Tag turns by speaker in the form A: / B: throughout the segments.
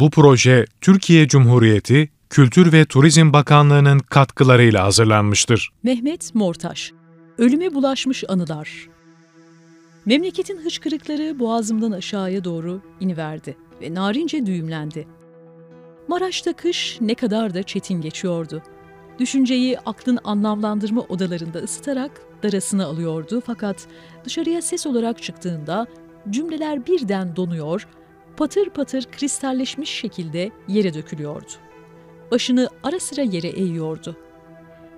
A: Bu proje Türkiye Cumhuriyeti Kültür ve Turizm Bakanlığı'nın katkılarıyla hazırlanmıştır.
B: Mehmet Mortaş Ölüme bulaşmış anılar Memleketin hıçkırıkları boğazımdan aşağıya doğru iniverdi ve narince düğümlendi. Maraş'ta kış ne kadar da çetin geçiyordu. Düşünceyi aklın anlamlandırma odalarında ısıtarak darasını alıyordu fakat dışarıya ses olarak çıktığında cümleler birden donuyor, patır patır kristalleşmiş şekilde yere dökülüyordu. Başını ara sıra yere eğiyordu.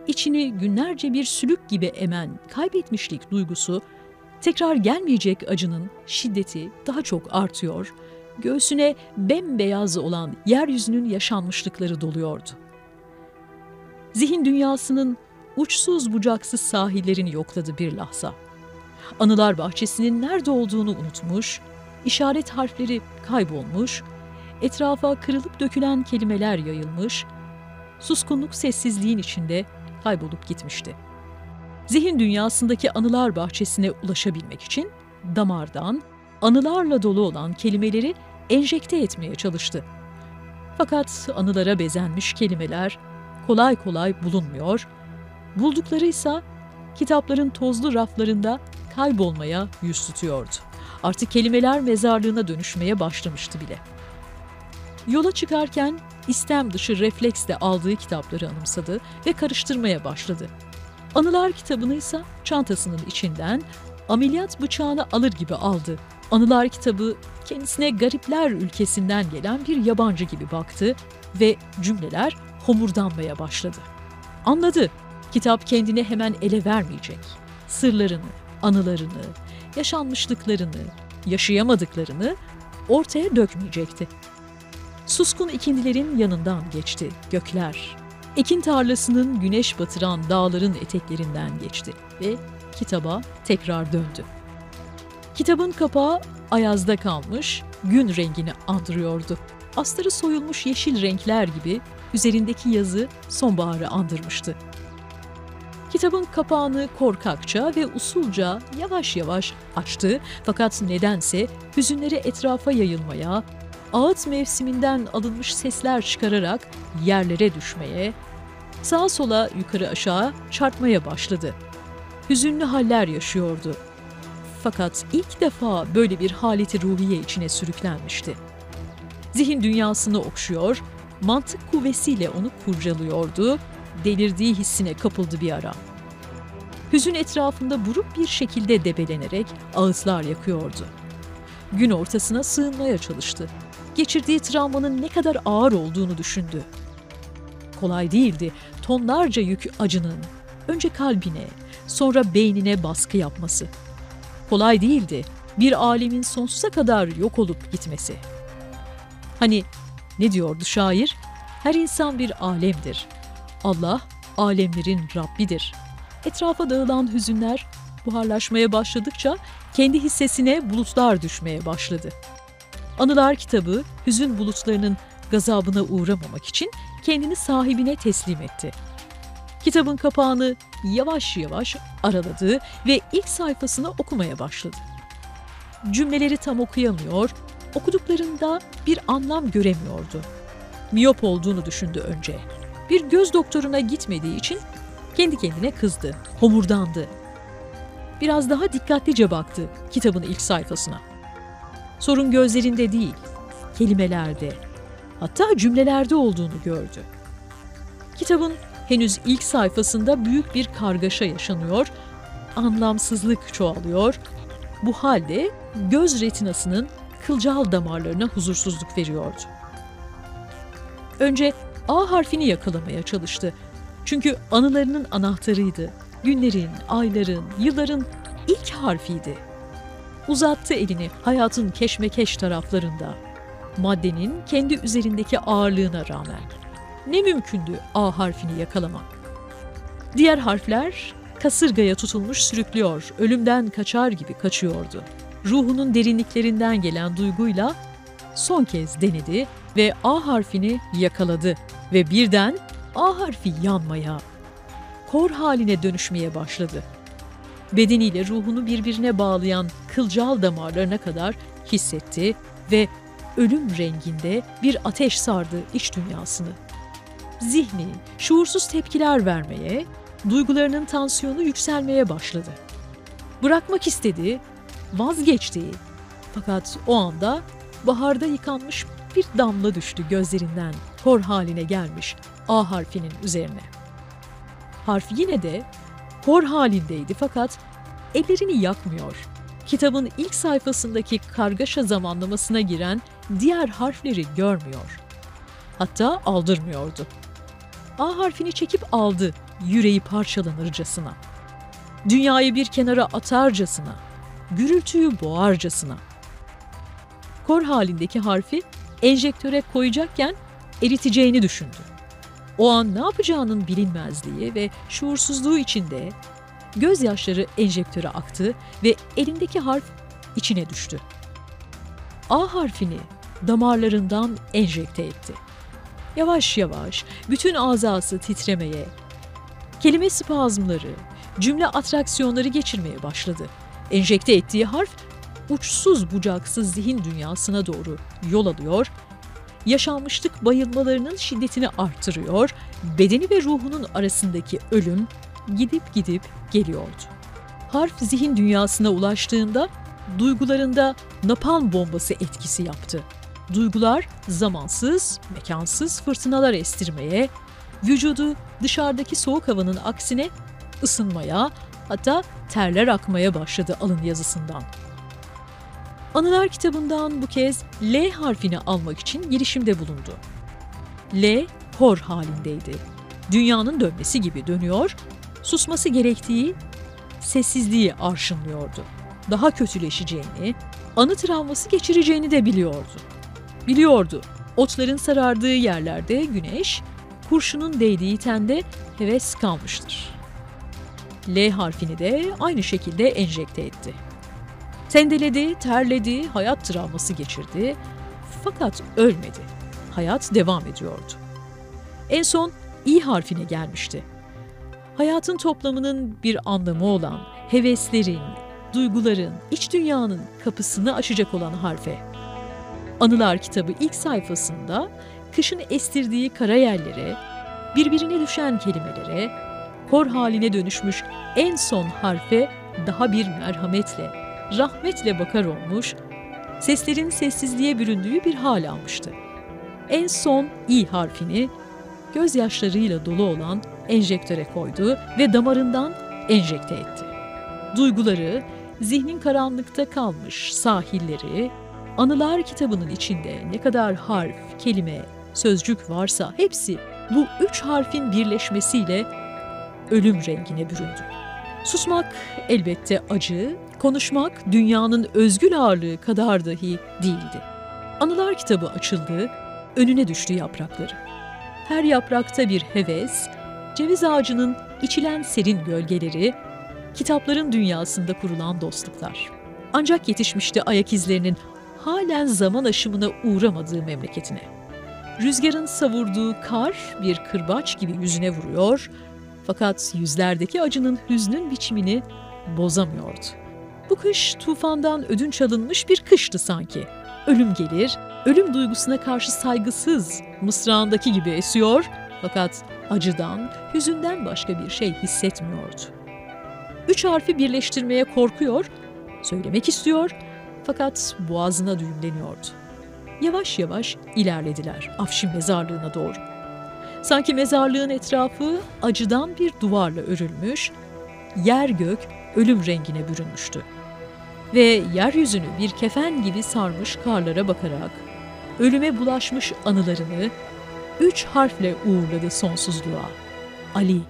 B: İçini günlerce bir sülük gibi emen kaybetmişlik duygusu, tekrar gelmeyecek acının şiddeti daha çok artıyor, göğsüne bembeyaz olan yeryüzünün yaşanmışlıkları doluyordu. Zihin dünyasının uçsuz bucaksız sahillerini yokladı bir lahza. Anılar bahçesinin nerede olduğunu unutmuş, işaret harfleri kaybolmuş, etrafa kırılıp dökülen kelimeler yayılmış, suskunluk sessizliğin içinde kaybolup gitmişti. Zihin dünyasındaki anılar bahçesine ulaşabilmek için damardan anılarla dolu olan kelimeleri enjekte etmeye çalıştı. Fakat anılara bezenmiş kelimeler kolay kolay bulunmuyor, buldukları ise kitapların tozlu raflarında kaybolmaya yüz tutuyordu. Artık kelimeler mezarlığına dönüşmeye başlamıştı bile. Yola çıkarken istem dışı refleksle aldığı kitapları anımsadı ve karıştırmaya başladı. Anılar kitabını ise çantasının içinden ameliyat bıçağını alır gibi aldı. Anılar kitabı kendisine garipler ülkesinden gelen bir yabancı gibi baktı ve cümleler homurdanmaya başladı. Anladı, kitap kendini hemen ele vermeyecek. Sırlarını, anılarını, yaşanmışlıklarını, yaşayamadıklarını ortaya dökmeyecekti. Suskun ikindilerin yanından geçti gökler. Ekin tarlasının güneş batıran dağların eteklerinden geçti ve kitaba tekrar döndü. Kitabın kapağı ayazda kalmış, gün rengini andırıyordu. Astarı soyulmuş yeşil renkler gibi üzerindeki yazı sonbaharı andırmıştı. Kitabın kapağını korkakça ve usulca yavaş yavaş açtı fakat nedense hüzünleri etrafa yayılmaya, ağıt mevsiminden alınmış sesler çıkararak yerlere düşmeye, sağa sola yukarı aşağı çarpmaya başladı. Hüzünlü haller yaşıyordu. Fakat ilk defa böyle bir haleti ruhiye içine sürüklenmişti. Zihin dünyasını okşuyor, mantık kuvvesiyle onu kurcalıyordu, delirdiği hissine kapıldı bir ara. Hüzün etrafında buruk bir şekilde debelenerek ağıtlar yakıyordu. Gün ortasına sığınmaya çalıştı. Geçirdiği travmanın ne kadar ağır olduğunu düşündü. Kolay değildi tonlarca yük acının önce kalbine, sonra beynine baskı yapması. Kolay değildi bir alemin sonsuza kadar yok olup gitmesi. Hani ne diyordu şair? Her insan bir alemdir. Allah alemlerin Rabbidir. Etrafa dağılan hüzünler buharlaşmaya başladıkça kendi hissesine bulutlar düşmeye başladı. Anılar kitabı hüzün bulutlarının gazabına uğramamak için kendini sahibine teslim etti. Kitabın kapağını yavaş yavaş araladı ve ilk sayfasını okumaya başladı. Cümleleri tam okuyamıyor, okuduklarında bir anlam göremiyordu. Miyop olduğunu düşündü önce. Bir göz doktoruna gitmediği için kendi kendine kızdı, homurdandı. Biraz daha dikkatlice baktı kitabın ilk sayfasına. Sorun gözlerinde değil, kelimelerde, hatta cümlelerde olduğunu gördü. Kitabın henüz ilk sayfasında büyük bir kargaşa yaşanıyor, anlamsızlık çoğalıyor. Bu halde göz retinasının kılcal damarlarına huzursuzluk veriyordu. Önce A harfini yakalamaya çalıştı. Çünkü anılarının anahtarıydı. Günlerin, ayların, yılların ilk harfiydi. Uzattı elini hayatın keşmekeş taraflarında. Maddenin kendi üzerindeki ağırlığına rağmen. Ne mümkündü A harfini yakalamak? Diğer harfler kasırgaya tutulmuş sürüklüyor, ölümden kaçar gibi kaçıyordu. Ruhunun derinliklerinden gelen duyguyla son kez denedi ve A harfini yakaladı ve birden A harfi yanmaya, kor haline dönüşmeye başladı. Bedeniyle ruhunu birbirine bağlayan kılcal damarlarına kadar hissetti ve ölüm renginde bir ateş sardı iç dünyasını. Zihni şuursuz tepkiler vermeye, duygularının tansiyonu yükselmeye başladı. Bırakmak istedi, vazgeçti. Fakat o anda baharda yıkanmış bir damla düştü gözlerinden, kor haline gelmiş A harfinin üzerine. Harf yine de kor halindeydi fakat ellerini yakmıyor. Kitabın ilk sayfasındaki kargaşa zamanlamasına giren diğer harfleri görmüyor. Hatta aldırmıyordu. A harfini çekip aldı yüreği parçalanırcasına. Dünyayı bir kenara atarcasına, gürültüyü boğarcasına. Kor halindeki harfi enjektöre koyacakken eriteceğini düşündü. O an ne yapacağının bilinmezliği ve şuursuzluğu içinde gözyaşları enjektöre aktı ve elindeki harf içine düştü. A harfini damarlarından enjekte etti. Yavaş yavaş bütün azası titremeye, kelime spazmları, cümle atraksiyonları geçirmeye başladı. Enjekte ettiği harf uçsuz bucaksız zihin dünyasına doğru yol alıyor, yaşanmışlık bayılmalarının şiddetini artırıyor, bedeni ve ruhunun arasındaki ölüm gidip gidip geliyordu. Harf zihin dünyasına ulaştığında duygularında napalm bombası etkisi yaptı. Duygular zamansız, mekansız fırtınalar estirmeye, vücudu dışarıdaki soğuk havanın aksine ısınmaya, hatta terler akmaya başladı alın yazısından. Anılar kitabından bu kez L harfini almak için girişimde bulundu. L hor halindeydi. Dünyanın dönmesi gibi dönüyor, susması gerektiği sessizliği arşınlıyordu. Daha kötüleşeceğini, anı travması geçireceğini de biliyordu. Biliyordu, otların sarardığı yerlerde güneş, kurşunun değdiği tende heves kalmıştır. L harfini de aynı şekilde enjekte etti. Sendeledi, terledi, hayat travması geçirdi. Fakat ölmedi. Hayat devam ediyordu. En son İ harfine gelmişti. Hayatın toplamının bir anlamı olan heveslerin, duyguların, iç dünyanın kapısını açacak olan harfe. Anılar kitabı ilk sayfasında kışın estirdiği kara yerlere, birbirine düşen kelimelere, kor haline dönüşmüş en son harfe daha bir merhametle, rahmetle bakar olmuş, seslerin sessizliğe büründüğü bir hal almıştı. En son i harfini gözyaşlarıyla dolu olan enjektöre koydu ve damarından enjekte etti. Duyguları, zihnin karanlıkta kalmış sahilleri, anılar kitabının içinde ne kadar harf, kelime, sözcük varsa hepsi bu üç harfin birleşmesiyle ölüm rengine büründü. Susmak elbette acı, konuşmak dünyanın özgül ağırlığı kadar dahi değildi. Anılar kitabı açıldı, önüne düştü yaprakları. Her yaprakta bir heves, ceviz ağacının içilen serin gölgeleri, kitapların dünyasında kurulan dostluklar. Ancak yetişmişti ayak izlerinin halen zaman aşımına uğramadığı memleketine. Rüzgarın savurduğu kar bir kırbaç gibi yüzüne vuruyor, fakat yüzlerdeki acının hüznün biçimini bozamıyordu. Bu kış tufandan ödünç alınmış bir kıştı sanki. Ölüm gelir, ölüm duygusuna karşı saygısız, mısrağındaki gibi esiyor fakat acıdan, hüzünden başka bir şey hissetmiyordu. Üç harfi birleştirmeye korkuyor, söylemek istiyor fakat boğazına düğümleniyordu. Yavaş yavaş ilerlediler Afşin mezarlığına doğru. Sanki mezarlığın etrafı acıdan bir duvarla örülmüş, yer gök ölüm rengine bürünmüştü. Ve yeryüzünü bir kefen gibi sarmış karlara bakarak ölüme bulaşmış anılarını üç harfle uğurladı sonsuzluğa. Ali